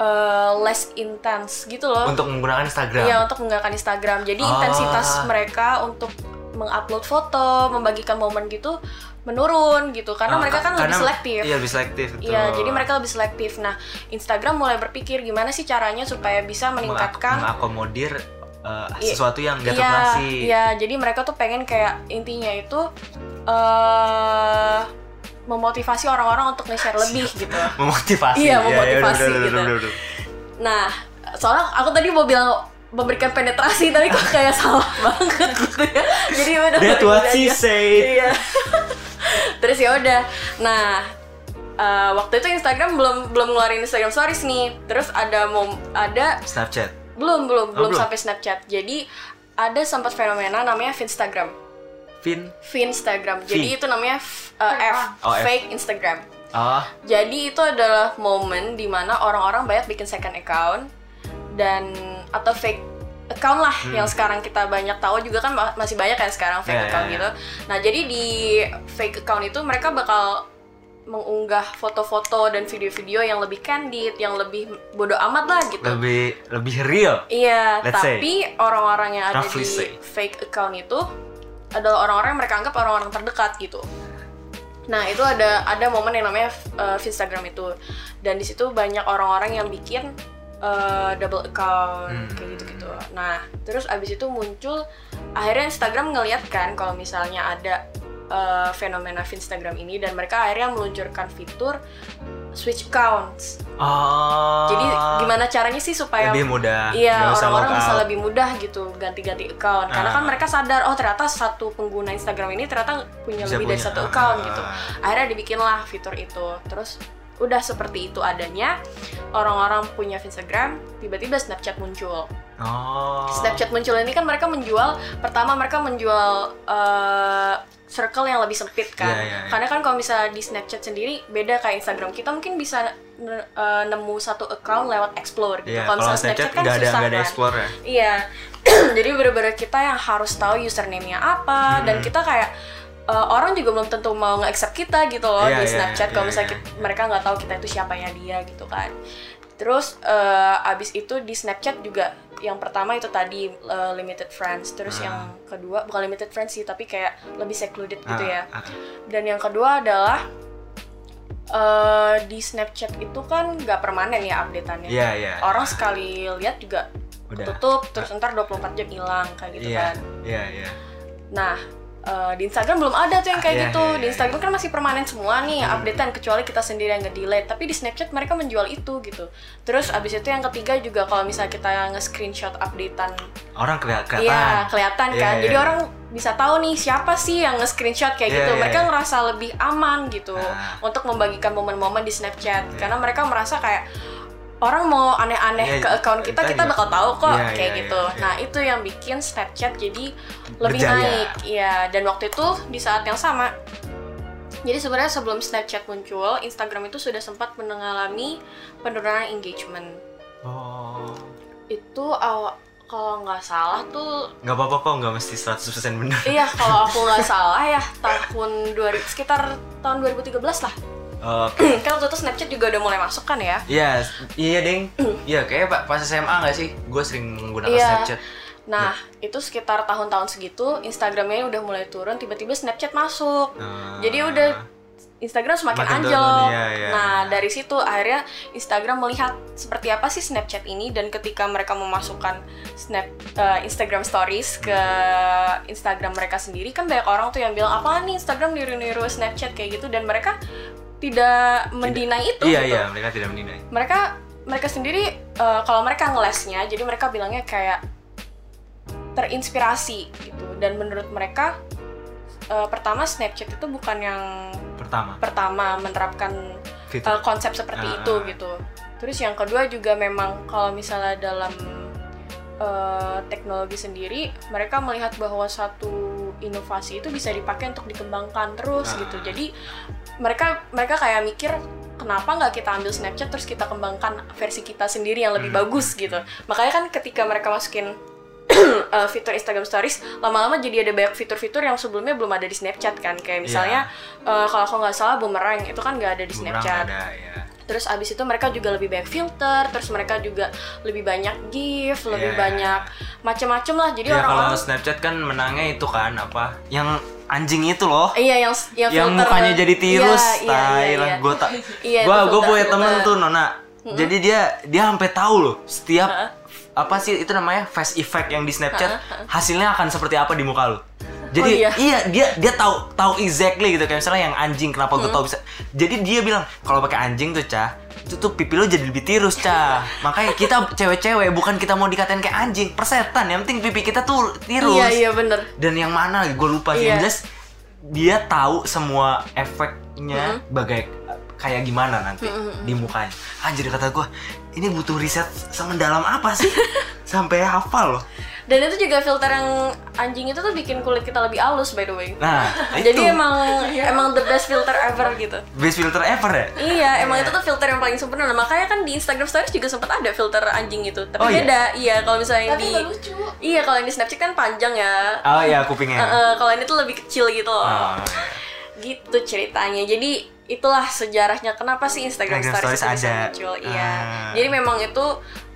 eh, less intense gitu loh. Untuk menggunakan Instagram. Iya untuk menggunakan Instagram. Jadi Ah. intensitas mereka untuk mengupload foto, membagikan momen gitu menurun gitu karena Ah, mereka kan lebih karena- selektif. Iya, lebih selektif. Iya, betul. jadi mereka lebih selektif. Nah, Instagram mulai berpikir gimana sih caranya supaya bisa meningkatkan mengakomodir uh, Iya, sesuatu yang gak Iya, terpaksa. Iya, jadi mereka tuh pengen kayak intinya itu eh memotivasi orang-orang untuk nge-share [LAUGHS] lebih gitu. Memotivasi. Iya, Ya, ya, memotivasi bener, bener, gitu. Nah, soalnya aku tadi mau bilang memberikan penetrasi tapi kok [LAUGHS] kayak salah banget gitu ya. Jadi udah That's balik what she said. Iya. [LAUGHS] Terus ya udah. Nah, eh, waktu itu Instagram belum belum ngeluarin Instagram Stories nih. Terus ada mom ada Snapchat. belum belum Oh, belum belum. sampai Snapchat. Jadi ada sempat fenomena namanya Finstagram. Fin. Finstagram. Jadi Fin. itu namanya f- eh, F, Oh, F. fake Instagram. Oh, Jadi itu adalah momen di mana orang-orang banyak bikin second account dan atau fake account lah yang sekarang kita banyak tahu juga kan ma- masih banyak kan sekarang fake Hmm. Ya, account ya. gitu. Nah jadi di fake account itu mereka bakal mengunggah foto-foto dan video-video yang lebih candid, yang lebih bodoh amat lah gitu. lebih lebih real. Iya, Let's tapi orang-orang yang ada Roughly di say. fake account itu adalah orang-orang yang mereka anggap orang-orang terdekat gitu. Nah, itu ada ada momen yang namanya uh, Instagram itu. Dan di situ banyak orang-orang yang bikin uh, double account Hmm. kayak gitu-gitu. Nah, terus abis itu muncul akhirnya Instagram ngeliat kan kalau misalnya ada uh, fenomena Instagram ini dan mereka akhirnya meluncurkan fitur switch accounts. Oh. Jadi gimana caranya sih supaya lebih mudah. Iya, orang-orang bisa lebih mudah gitu ganti-ganti account. Karena Ah. kan mereka sadar, oh ternyata satu pengguna Instagram ini ternyata punya Bisa lebih dari punya. satu Ah. account gitu. Akhirnya dibikinlah fitur itu. Terus udah seperti itu adanya, orang-orang punya Instagram, tiba-tiba Snapchat muncul. Oh. Snapchat muncul ini kan mereka menjual, pertama mereka menjual eh, circle yang lebih sempit kan. Iya, iya, iya. Karena kan kalau misalnya di Snapchat sendiri beda kayak Instagram. Kita mungkin bisa eh, nemu satu account lewat explore gitu. Iya, kalau misalnya Snapchat kan ada susah nggak ada kan. explore ya. Iya. [CLEARS THROAT] Jadi bener-bener kita yang harus tahu username-nya apa dan Hmm. kita kayak uh, orang juga belum tentu mau nge-accept kita gitu loh di Iya, Snapchat kalau iya, misalnya iya. kita- mereka nggak tahu kita itu siapanya dia gitu kan. Terus uh, abis itu di Snapchat juga yang pertama itu tadi uh, limited friends, terus Ah. yang kedua bukan limited friends sih tapi kayak lebih secluded gitu ya. Ah, ah. Dan yang kedua adalah uh, di Snapchat itu kan nggak permanen ya updateannya. Iya, iya. Orang sekali lihat juga Udah. tutup terus ntar 24 jam hilang kayak gitu Iya, kan. iya, iya. Nah, eh, di Instagram belum ada tuh yang kayak Iya, gitu. iya, Di iya. Instagram kan masih permanen semua nih Hmm. updatean kecuali kita sendiri yang nge-delete. Tapi di Snapchat mereka menjual itu gitu. Terus abis itu yang ketiga juga kalau misalnya kita nge-screenshot updatean Orang keli- kelihatan. Iya, kelihatan Iya, kan. iya, Jadi orang bisa tahu nih siapa sih yang nge-screenshot kayak Iya, gitu. Mereka iya. ngerasa lebih aman gitu Ah. untuk membagikan momen-momen di Snapchat Iya. karena mereka merasa kayak orang mau aneh-aneh Iya, ke account kita, kita bakal tahu kok Iya, kayak iya, gitu. iya, iya. Nah, itu yang bikin Snapchat jadi lebih Berjaya. naik. Iya, dan waktu itu di saat yang sama jadi sebenarnya sebelum Snapchat muncul, Instagram itu sudah sempat mengalami penurunan engagement. Oh. Itu awal kalau nggak salah tuh Nggak apa-apa kok, nggak mesti 100% benar. Iya, kalau aku nggak [LAUGHS] salah ya tahun 2000 sekitar tahun 2013 lah. Oke. [CLEARS THROAT] kan waktu itu Snapchat juga udah mulai masuk kan ya. Iya, iya deng. [CLEARS THROAT] Iya, kayak pak pas SMA nggak sih? Gue sering menggunakan Iya. Snapchat. Nah, itu sekitar tahun-tahun segitu Instagramnya udah mulai turun, tiba-tiba Snapchat masuk. Ah. Jadi udah Instagram semakin Makin anjlok. iya, iya. Nah, dari situ akhirnya Instagram melihat seperti apa sih Snapchat ini dan ketika mereka memasukkan Snap eh, Instagram Stories ke Instagram mereka sendiri kan banyak orang tuh yang bilang apaan nih Instagram niru-niru Snapchat kayak gitu dan mereka tidak mendinai itu Iya, gitu. iya, mereka tidak menilai. Mereka mereka sendiri eh, kalau mereka ngelesnya jadi mereka bilangnya kayak terinspirasi gitu dan menurut mereka eh, pertama Snapchat itu bukan yang Pertama, pertama menerapkan fitur. uh, konsep seperti Ah. itu gitu. Terus yang kedua juga memang kalau misalnya dalam uh, teknologi sendiri mereka melihat bahwa satu inovasi itu bisa dipakai untuk dikembangkan terus Ah. gitu. Jadi mereka mereka kayak mikir kenapa nggak kita ambil Snapchat terus kita kembangkan versi kita sendiri yang lebih Hmm. bagus gitu. Makanya kan ketika mereka masukin eh, [CLEARS THROAT] fitur Instagram Stories lama-lama jadi ada banyak fitur-fitur yang sebelumnya belum ada di Snapchat kan kayak misalnya eh, kalau aku nggak salah boomerang itu kan nggak ada di Bumerang Snapchat ada ya terus abis itu mereka juga lebih banyak filter terus mereka juga lebih banyak GIF lebih Iya. banyak macem-macem lah. Jadi ya kalau orang-orang Snapchat kan menangnya itu kan apa? Yang anjing itu loh. Iya yang yang, yang mukanya jadi tirus iya, iya, iya, [LAUGHS] iya. gue tak Iya, gue gue punya temen tuh nona. Jadi dia dia sampai tahu loh setiap apa sih itu namanya face effect yang di Snapchat hasilnya akan seperti apa di muka lo jadi Oh, iya. iya dia dia tahu tahu exactly gitu. Kayak misalnya yang anjing kenapa gue tahu bisa? Jadi dia bilang kalau pakai anjing tuh cah itu tuh pipi lo jadi lebih tirus cah [LAUGHS] makanya kita cewek-cewek bukan kita mau dikatain kayak anjing. Persetan yang penting pipi kita tuh tirus. Iya iya bener. Dan yang mana gue lupa sih. Iya. yang jelas dia tahu semua efeknya bagai kayak gimana nanti di mukanya. Anjir kata gue ini butuh riset semendalam apa sih? [LAUGHS] Sampai hafal loh dan itu juga filter yang anjing itu tuh bikin kulit kita lebih halus by the way nah [LAUGHS] jadi itu emang emang the best filter ever gitu best filter ever ya Iya, emang itu tuh filter yang paling sempurna. Nah, makanya kan di Instagram Stories juga sempat ada filter anjing itu. Tapi Oh, iya? beda. Iya, kalau misalnya yang Tapi di lucu. Iya, kalau yang di Snapchat kan panjang ya. oh ya kupingnya Eh, eh, kalau ini tuh lebih kecil gitu loh. Oh, iya. Gitu ceritanya. Jadi itulah sejarahnya kenapa sih Instagram, Instagram Stories, Stories ada. muncul. Iya. Ah. Jadi memang itu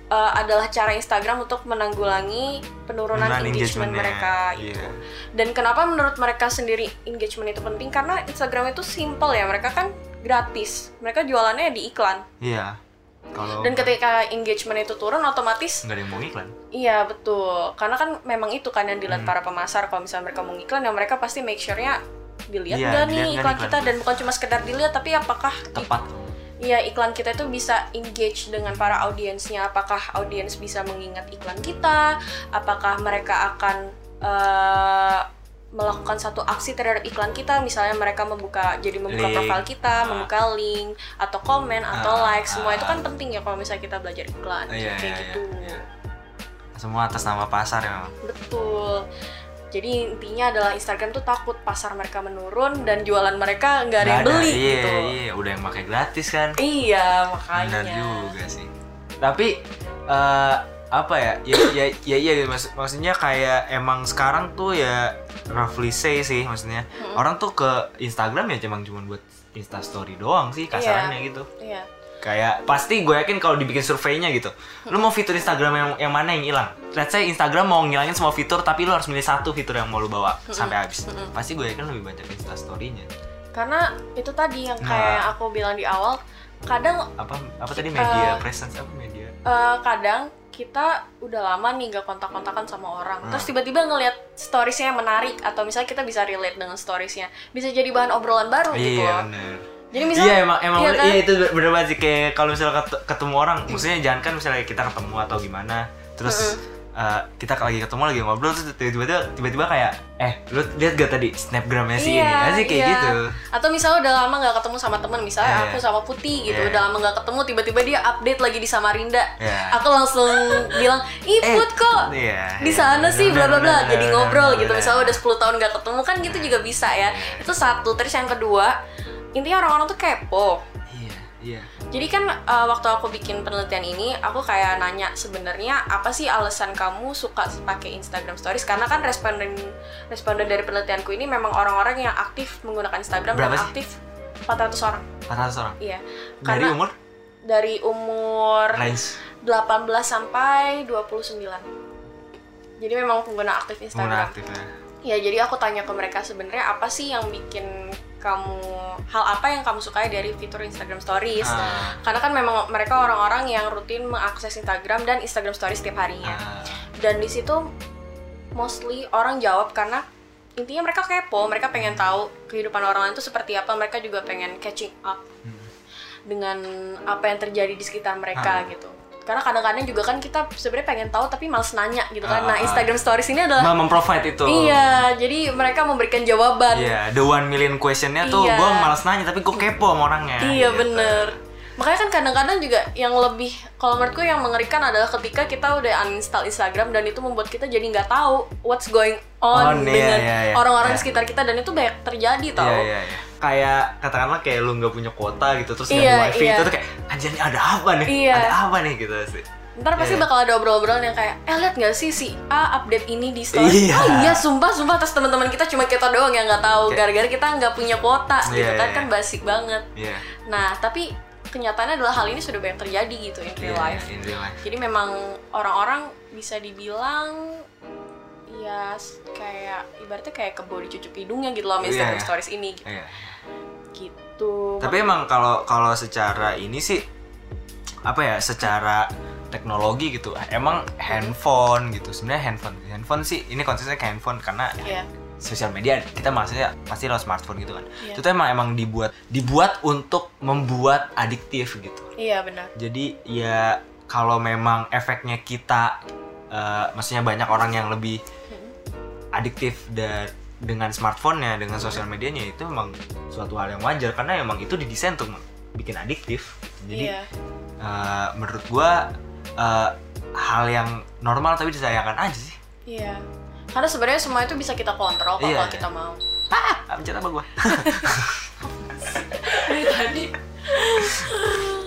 eh, adalah cara Instagram untuk menanggulangi penurunan engagement engagementnya. mereka gitu. Dan kenapa menurut mereka sendiri engagement itu penting? Karena Instagram itu simple ya. Mereka kan gratis. Mereka jualannya di iklan. iya kalau Dan ketika engagement itu turun otomatis nggak ada yang mau iklan iya betul. Karena kan memang itu kan yang dilihat Hmm. para pemasar kalau misalnya mereka mau iklan ya mereka pasti make sure-nya dilihat nggak dilihat nih iklan iklan. kita dan bukan cuma sekedar dilihat tapi apakah tepat Iya iklan kita itu bisa engage dengan para audiensnya. Apakah audiens bisa mengingat iklan kita? Apakah mereka akan eh, melakukan satu aksi terhadap iklan kita? Misalnya mereka membuka jadi membuka Link. profil kita, Ah. membuka link atau komen atau Ah, like. Semua itu ah. kan penting ya kalau misalnya kita belajar iklan Iya, kayak iya, gitu. iya, iya. semua atas nama pasar ya memang Betul. Jadi intinya adalah Instagram tuh takut pasar mereka menurun dan jualan mereka nggak ada yang Nggak beli iya, gitu. iya udah yang pakai gratis kan Iya Benar makanya. juga sih. Tapi eh, apa ya? Ya ya ya iya maksud, maksudnya kayak emang sekarang tuh ya roughly say sih maksudnya. Orang tuh ke Instagram ya cuma cuma buat Insta story doang sih kasarannya gitu. Iya. Kayak pasti gue yakin kalau dibikin surveinya gitu. Lu mau fitur Instagram yang yang mana yang hilang? Let's say Instagram mau ngilangin semua fitur tapi lu harus milih satu fitur yang mau lu bawa sampai habis. Pasti gue yakin lebih banyak Insta story-nya. Karena itu tadi yang Nah. kayak yang aku bilang di awal, kadang Apa apa tadi media Eh, presence apa media? eh, kadang kita udah lama nih gak kontak-kontakan sama orang, Hmm. terus tiba-tiba ngelihat storiesnya yang menarik atau misalnya kita bisa relate dengan storiesnya, bisa jadi bahan obrolan baru gitu Iya loh. bener. Jadi misalnya, Iya emang emang iya kan? iya itu bener banget sih kayak kalau misalnya ket- ketemu orang, maksudnya jangan kan misalnya kita ketemu atau gimana, terus eh, kita lagi ketemu lagi ngobrol terus tiba-tiba tiba-tiba kayak eh lu lihat gak tadi snapgramnya si ini kan sih kayak iya. gitu. Atau misalnya udah lama nggak ketemu sama temen, misalnya Iya. aku sama Putih gitu, Iya. udah lama nggak ketemu, tiba-tiba dia update lagi di Samarinda. Iya. Aku langsung bilang, ih Eh, Put kok iya, di iya, sana sih bla bla bla, jadi ngobrol bener, gitu. bener. Misalnya udah 10 tahun nggak ketemu kan gitu juga bisa ya. Itu satu. Terus yang kedua, intinya orang-orang tuh kepo. Iya, iya. Jadi kan uh, waktu aku bikin penelitian ini, aku kayak nanya sebenarnya apa sih alasan kamu suka pakai Instagram Stories? Karena kan responden responden dari penelitianku ini memang orang-orang yang aktif menggunakan Instagram Berapa dan sih? aktif 400 orang. 400 orang. Iya. Dari Karena umur dari umur range 18 sampai 29. Jadi memang pengguna aktif pengguna Instagram. aktif ya. Ya, jadi aku tanya ke mereka sebenarnya apa sih yang bikin kamu hal apa yang kamu sukai dari fitur Instagram Stories? Ah, Karena kan memang mereka orang-orang yang rutin mengakses Instagram dan Instagram Stories setiap harinya. ah, Dan di situ mostly orang jawab karena intinya mereka kepo, mereka pengen tahu kehidupan orang lain itu seperti apa, mereka juga pengen catching up Hmm. dengan apa yang terjadi di sekitar mereka Ah. gitu. Karena kadang-kadang juga kan kita sebenarnya pengen tahu tapi males nanya gitu kan. Ah, Nah, ah. Instagram Stories ini adalah Mem- memprovide itu. Iya, jadi mereka memberikan jawaban. Iya, the one million questionnya tuh Iya. gue malas nanya tapi gue kepo sama orangnya. Iya gitu. bener Makanya kan kadang-kadang juga yang lebih Kalau menurutku yang mengerikan adalah ketika kita udah uninstall Instagram Dan itu membuat kita jadi nggak tahu What's going on iya, dengan iya, iya. orang-orang di Iya. sekitar kita Dan itu banyak terjadi tau Iya iya iya. Kayak katakanlah kayak lu nggak punya kuota gitu terus nggak ada wifi iya. itu tuh kayak anjir ini ada apa nih? Iya. Ada apa nih gitu sih. Ntar pasti Iya. bakal ada obrolan yang kayak, eh liat gak sih si A update ini di story? Iya. Oh iya, sumpah, sumpah. Terus teman-teman kita cuma kita doang yang nggak tahu. Gara-gara kita nggak punya kuota gitu Iya, kan, iya. kan basic banget. Iya. Nah, tapi kenyataannya adalah hal ini sudah banyak terjadi gitu in real Iya, life. in real life. Jadi memang orang-orang bisa dibilang ya kayak ibaratnya kayak kebo dicucuk hidungnya gitu loh Iya, Instagram iya. stories ini gitu. Iya. gitu. Tapi emang kalau kalau secara ini sih apa ya secara teknologi gitu emang handphone gitu sebenarnya handphone handphone sih ini konsepnya ke handphone karena Iya. sosial media kita maksudnya pasti lewat smartphone gitu kan Iya. itu tuh emang emang dibuat dibuat untuk membuat adiktif gitu Iya benar. jadi ya kalau memang efeknya kita eh, maksudnya banyak orang yang lebih adiktif dan dengan smartphone-nya dengan sosial medianya itu memang suatu hal yang wajar karena emang itu didesain untuk bikin adiktif jadi Iya. eh, menurut gua eh, hal yang normal tapi disayangkan aja sih Iya. Karena sebenarnya semua itu bisa kita kontrol kalau Iya. kita mau. ah pencet apa gua [LAUGHS] Dari tadi.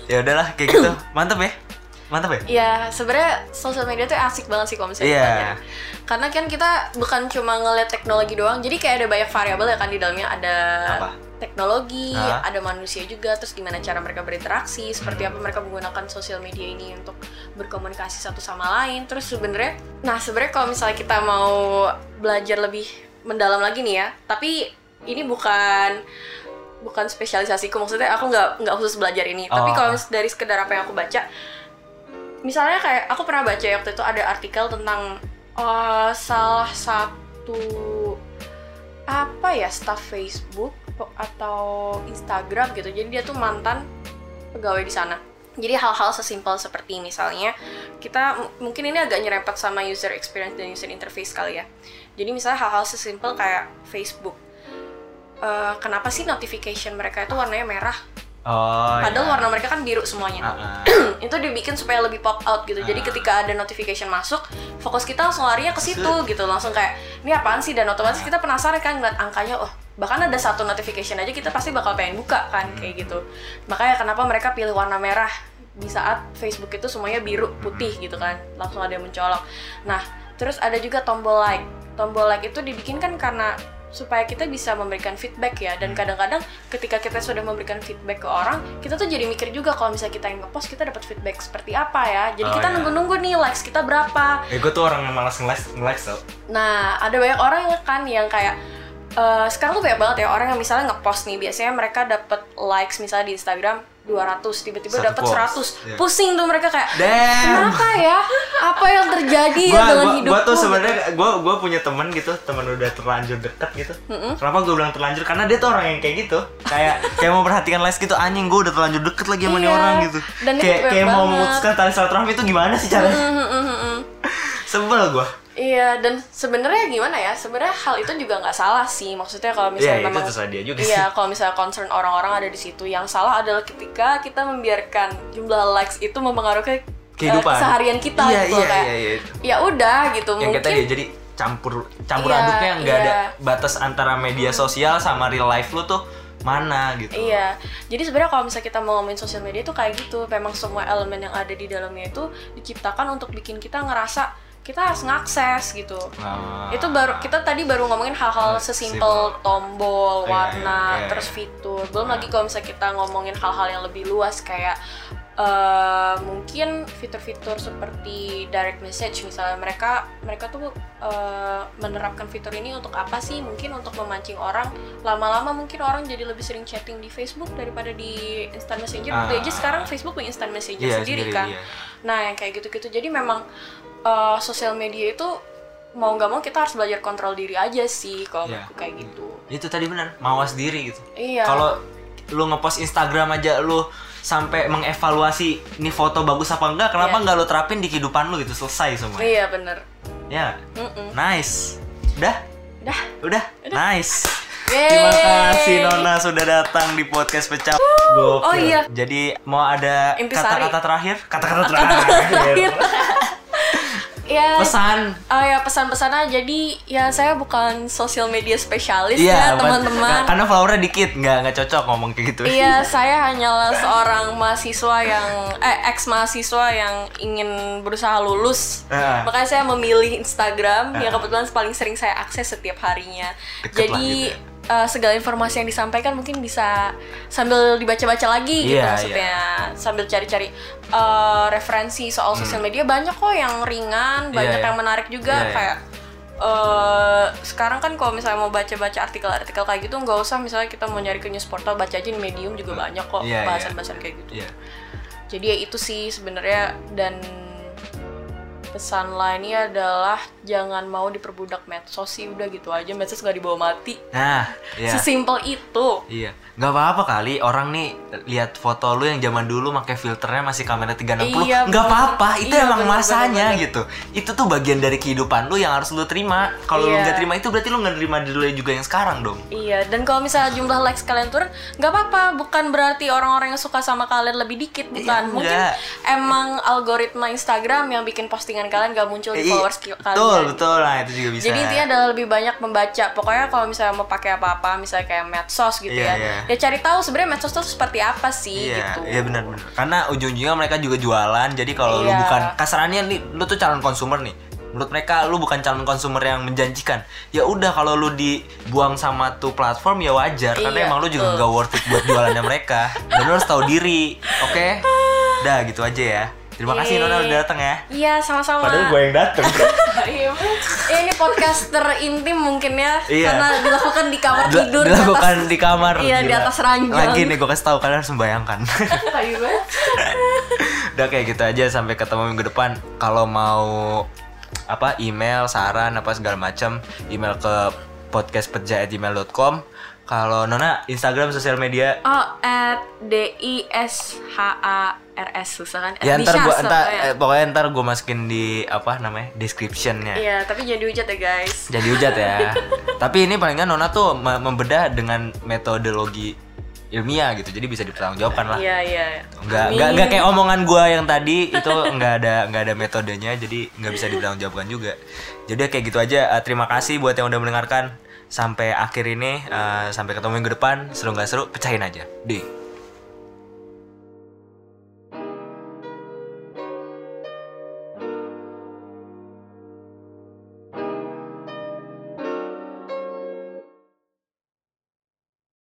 ya udahlah kayak gitu [COUGHS] mantep ya mantep ya Iya, sebenarnya sosial media tuh asik banget sih kalau misalnya dipelajari. Karena kan kita bukan cuma ngeliat teknologi doang, jadi kayak ada banyak variabel ya kan di dalamnya ada Apa? teknologi, Hah? ada manusia juga, terus gimana cara mereka berinteraksi, seperti Hmm. apa mereka menggunakan sosial media ini untuk berkomunikasi satu sama lain. Terus sebenarnya, nah sebenarnya kalau misalnya kita mau belajar lebih mendalam lagi nih ya, tapi ini bukan bukan spesialisasiku maksudnya aku nggak nggak khusus belajar ini, tapi Oh. kalau mis- dari sekedar apa yang aku baca, misalnya kayak aku pernah baca ya waktu itu ada artikel tentang uh, salah satu apa ya staff Facebook atau Instagram gitu. Jadi dia tuh mantan pegawai di sana. Jadi hal-hal sesimpel seperti misalnya kita mungkin ini agak nyerempet sama user experience dan user interface kali ya. Jadi misalnya hal-hal sesimpel kayak Facebook. Eh, kenapa sih notification mereka itu warnanya merah oh padahal iya. warna mereka kan biru semuanya ah. [CLEARS THROAT] itu dibikin supaya lebih pop out gitu. Jadi Ah. ketika ada notification masuk, fokus kita langsung larinya ke situ gitu. Langsung kayak ini apaan sih dan otomatis kita penasaran kan ngeliat angkanya, oh bahkan ada satu notification aja kita pasti bakal pengen buka kan Hmm. kayak gitu. Makanya kenapa mereka pilih warna merah di saat Facebook itu semuanya biru putih gitu kan. Langsung ada yang mencolok. Nah, terus ada juga tombol like. Tombol like itu dibikin kan karena supaya kita bisa memberikan feedback ya Hmm. dan kadang-kadang ketika kita sudah memberikan feedback ke orang kita tuh jadi mikir juga kalau misalnya kita yang ngepost kita dapat feedback seperti apa ya jadi Oh, kita iya. nunggu-nunggu nih likes kita berapa Eh, gue tuh orang yang malas nge-like, nge-like tau. nah ada banyak orang yang kan yang kayak eh, sekarang tuh banyak banget ya orang yang misalnya ngepost nih biasanya mereka dapat likes misalnya di Instagram 200 tiba-tiba dapat post, 100 iya. pusing tuh mereka kayak Damn. kenapa ya apa yang terjadi ya Gua, dengan gua, hidupku gua tuh sebenarnya gua gua punya temen gitu, temen udah terlanjur deket gitu. Mm-mm. Kenapa gue bilang terlanjur? Karena dia tuh orang yang kayak gitu. Kayak kayak mau perhatikan les gitu anjing gue udah terlanjur deket lagi sama nih Iya. orang gitu. Dan kayak kayak mau memutuskan tali silaturahmi itu gimana sih caranya? Mm, mm, mm, mm, mm. Sebel gua. Iya, dan sebenarnya gimana ya? Sebenarnya hal itu juga nggak salah sih. Maksudnya kalau Iya, misalnya itu memang terserah dia juga. Iya, kalau misalnya concern orang-orang ada di situ, yang salah adalah ketika kita membiarkan jumlah likes itu mempengaruhi eh, Kehidupan. keseharian kita Iya, gitu iya, kayak. iya, iya. Ya udah gitu, Yang mungkin kita jadi campur campur Iya, aduknya nggak ada iya. batas antara media sosial sama real life lu tuh mana gitu. Iya, jadi sebenarnya kalau misalnya kita mau ngomongin sosial media itu kayak gitu, memang semua elemen yang ada di dalamnya itu diciptakan untuk bikin kita ngerasa kita harus ngakses gitu. Nah, itu baru kita tadi baru ngomongin hal-hal Ah, sesimpel simpel. tombol, Iya, warna, iya, iya. terus fitur. Belum Nah. lagi kalau misalnya kita ngomongin hal-hal yang lebih luas kayak eh, mungkin fitur-fitur seperti direct message misalnya mereka mereka tuh eh, menerapkan fitur ini untuk apa sih? Mungkin untuk memancing orang. Lama-lama mungkin orang jadi lebih sering chatting di Facebook daripada di instant messenger. Ah. Bukti aja sekarang Facebook punya instant messenger Iya, sendiri, sendiri, kan. iya. Nah, yang kayak gitu-gitu. Jadi memang uh, sosial media itu mau nggak mau kita harus belajar kontrol diri aja sih kalau Iya. menurutku kayak gitu. Itu tadi benar, mawas diri gitu. Iya. Kalau lu ngepost Instagram aja lu sampai mengevaluasi ini foto bagus apa enggak, kenapa Iya. enggak lu terapin di kehidupan lu gitu selesai semua. Iya bener. Ya, Mm-mm. nice. Udah, Udah. udah, nice. Yeay. Terima kasih Nona sudah datang di podcast pecah. Gokil. Oh iya. Jadi mau ada Intisari. kata-kata terakhir? Kata-kata Kata-kata terakhir. terakhir. Ya pesan Oh ya pesan-pesan aja. Jadi ya saya bukan sosial media spesialis Iya, ya teman-teman. Karena followernya dikit, nggak nggak cocok ngomong kayak gitu. Iya, [LAUGHS] saya hanyalah seorang mahasiswa yang eh ex mahasiswa yang ingin berusaha lulus. Ah. Makanya saya memilih Instagram yang kebetulan paling sering saya akses setiap harinya. Deket Jadi gitu eh, segala informasi yang disampaikan mungkin bisa sambil dibaca-baca lagi gitu Iya, maksudnya. Sambil cari-cari eh, referensi soal sosial media banyak kok yang ringan, banyak Hmm. iya. yang menarik juga Iya, iya. kayak eh sekarang kan kalau misalnya mau baca-baca artikel-artikel kayak gitu nggak usah misalnya kita mau nyari ke news portal baca aja di medium juga banyak kok Iya, iya. bahasan-bahasan kayak gitu Iya. jadi ya itu sih sebenarnya dan pesan lainnya adalah jangan mau diperbudak medsos sih udah gitu aja medsos gak dibawa mati Nah, iya. sesimpel itu Iya, nggak apa-apa kali orang nih lihat foto lu yang zaman dulu pakai filternya masih kamera 360. Iya, nggak bener. apa-apa, itu Iya, emang bener, masanya bener, gitu. Itu tuh bagian dari kehidupan lu yang harus lu terima. Kalau lu Iya. nggak terima itu berarti lu nggak terima diri lu juga yang sekarang dong. Iya, dan kalau misalnya jumlah likes kalian turun, nggak apa-apa. Bukan berarti orang-orang yang suka sama kalian lebih dikit, bukan. Iya, Mungkin emang algoritma Instagram yang bikin postingan kalian gak muncul di followers kalian. Betul, betul lah itu juga bisa. Jadi intinya adalah lebih banyak membaca. Pokoknya kalau misalnya mau pakai apa-apa, misalnya kayak medsos gitu Iya, ya, iya. ya cari tahu sebenarnya medsos tuh seperti apa sih Iya, gitu. iya benar-benar. Karena ujung-ujungnya mereka juga jualan. Jadi kalau lu Iya. bukan kasarannya nih, lu tuh calon konsumer nih. Menurut mereka lu bukan calon konsumer yang menjanjikan. Ya udah kalau lu dibuang sama tuh platform ya wajar karena Iya, emang lu juga nggak worth it buat jualannya mereka. Dan lu harus tahu diri. Oke? [LAUGHS] Dah gitu aja ya. Terima kasih. Nona udah datang ya. Iya, sama-sama. yang datang. [LAUGHS] Iya, eh, ini podcast terintim mungkin ya, Iya. karena dilakukan di kamar Dila- tidur. di dilakukan atas- di kamar. Iya, di gila. atas ranjang. Lagi nih gue kasih tahu kalian harus membayangkan. [LAUGHS] [LAUGHS] Udah kayak gitu aja sampai ketemu minggu depan. Kalau mau apa email, saran apa segala macam, email ke podcastpeja@gmail.com. Kalau Nona Instagram sosial media Oh, at D I S H A R S susah kan? ya ntar gua Dishas, entar pokoknya. eh, pokoknya ntar gue masukin di apa namanya descriptionnya. Iya, tapi jangan dihujat ya guys. Jadi hujat ya. [LAUGHS] Tapi ini paling nggak Nona tuh me- membedah dengan metodologi ilmiah gitu. Jadi bisa dipertanggungjawabkan lah. Iya, iya. Nggak, Amin. nggak, nggak kayak omongan gua yang tadi itu nggak ada nggak ada metodenya jadi nggak bisa dipertanggungjawabkan juga jadi kayak gitu aja Eh, terima kasih buat yang udah mendengarkan sampai akhir ini Eh, sampai ketemu minggu depan seru nggak seru pecahin aja. Di